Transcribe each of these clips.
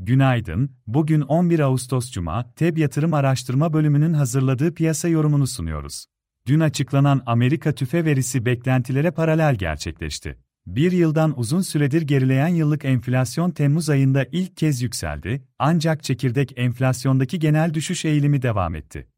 Günaydın, bugün 11 Ağustos Cuma, TEB Yatırım Araştırma Bölümünün hazırladığı piyasa yorumunu sunuyoruz. Dün açıklanan Amerika tüfe verisi beklentilere paralel gerçekleşti. Bir yıldan uzun süredir gerileyen yıllık enflasyon Temmuz ayında ilk kez yükseldi, ancak çekirdek enflasyondaki genel düşüş eğilimi devam etti.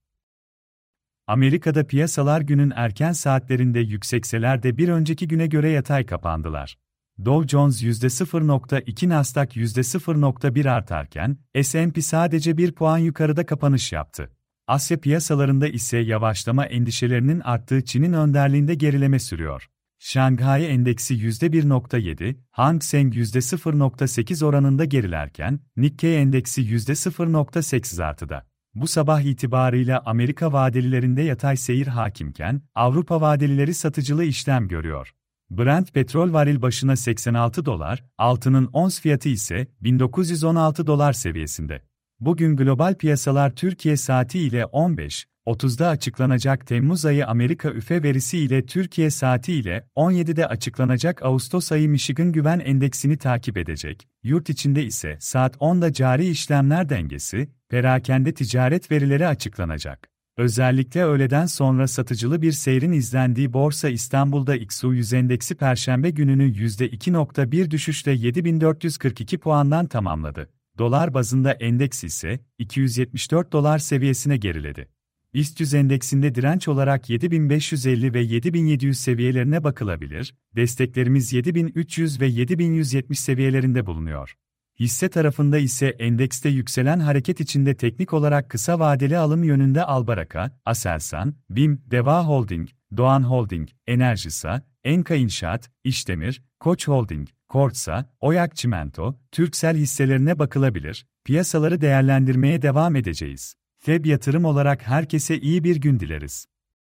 Amerika'da piyasalar günün erken saatlerinde yüksekseler de bir önceki güne göre yatay kapandılar. Dow Jones %0.2 Nasdaq %0.1 artarken, S&P sadece 1 puan yukarıda kapanış yaptı. Asya piyasalarında ise yavaşlama endişelerinin arttığı Çin'in önderliğinde gerileme sürüyor. Şanghay Endeksi %1.7, Hang Seng %0.8 oranında gerilerken, Nikkei Endeksi %0.8 artıda. Bu sabah itibarıyla Amerika vadelilerinde yatay seyir hakimken, Avrupa vadelileri satıcılı işlem görüyor. Brent petrol varil başına 86 dolar, altının ons fiyatı ise 1916 dolar seviyesinde. Bugün global piyasalar Türkiye saati ile 15, 30'da açıklanacak Temmuz ayı Amerika üfe verisi ile Türkiye saati ile 17'de açıklanacak Ağustos ayı Michigan Güven Endeksini takip edecek. Yurt içinde ise saat 10'da cari işlemler dengesi, perakende ticaret verileri açıklanacak. Özellikle öğleden sonra satıcılı bir seyrin izlendiği Borsa İstanbul'da XU100 endeksi perşembe gününü %2.1 düşüşle 7442 puandan tamamladı. Dolar bazında endeks ise 274 dolar seviyesine geriledi. BIST 100 endeksinde direnç olarak 7550 ve 7700 seviyelerine bakılabilir, desteklerimiz 7300 ve 7170 seviyelerinde bulunuyor. Hisse tarafında ise endekste yükselen hareket içinde teknik olarak kısa vadeli alım yönünde Albaraka, Aselsan, BİM, Deva Holding, Doğan Holding, Enerjisa, Enka İnşaat, İşdemir, Koç Holding, Kortsa, Oyak Çimento, Türksel hisselerine bakılabilir, piyasaları değerlendirmeye devam edeceğiz. FEB yatırım olarak herkese iyi bir gün dileriz.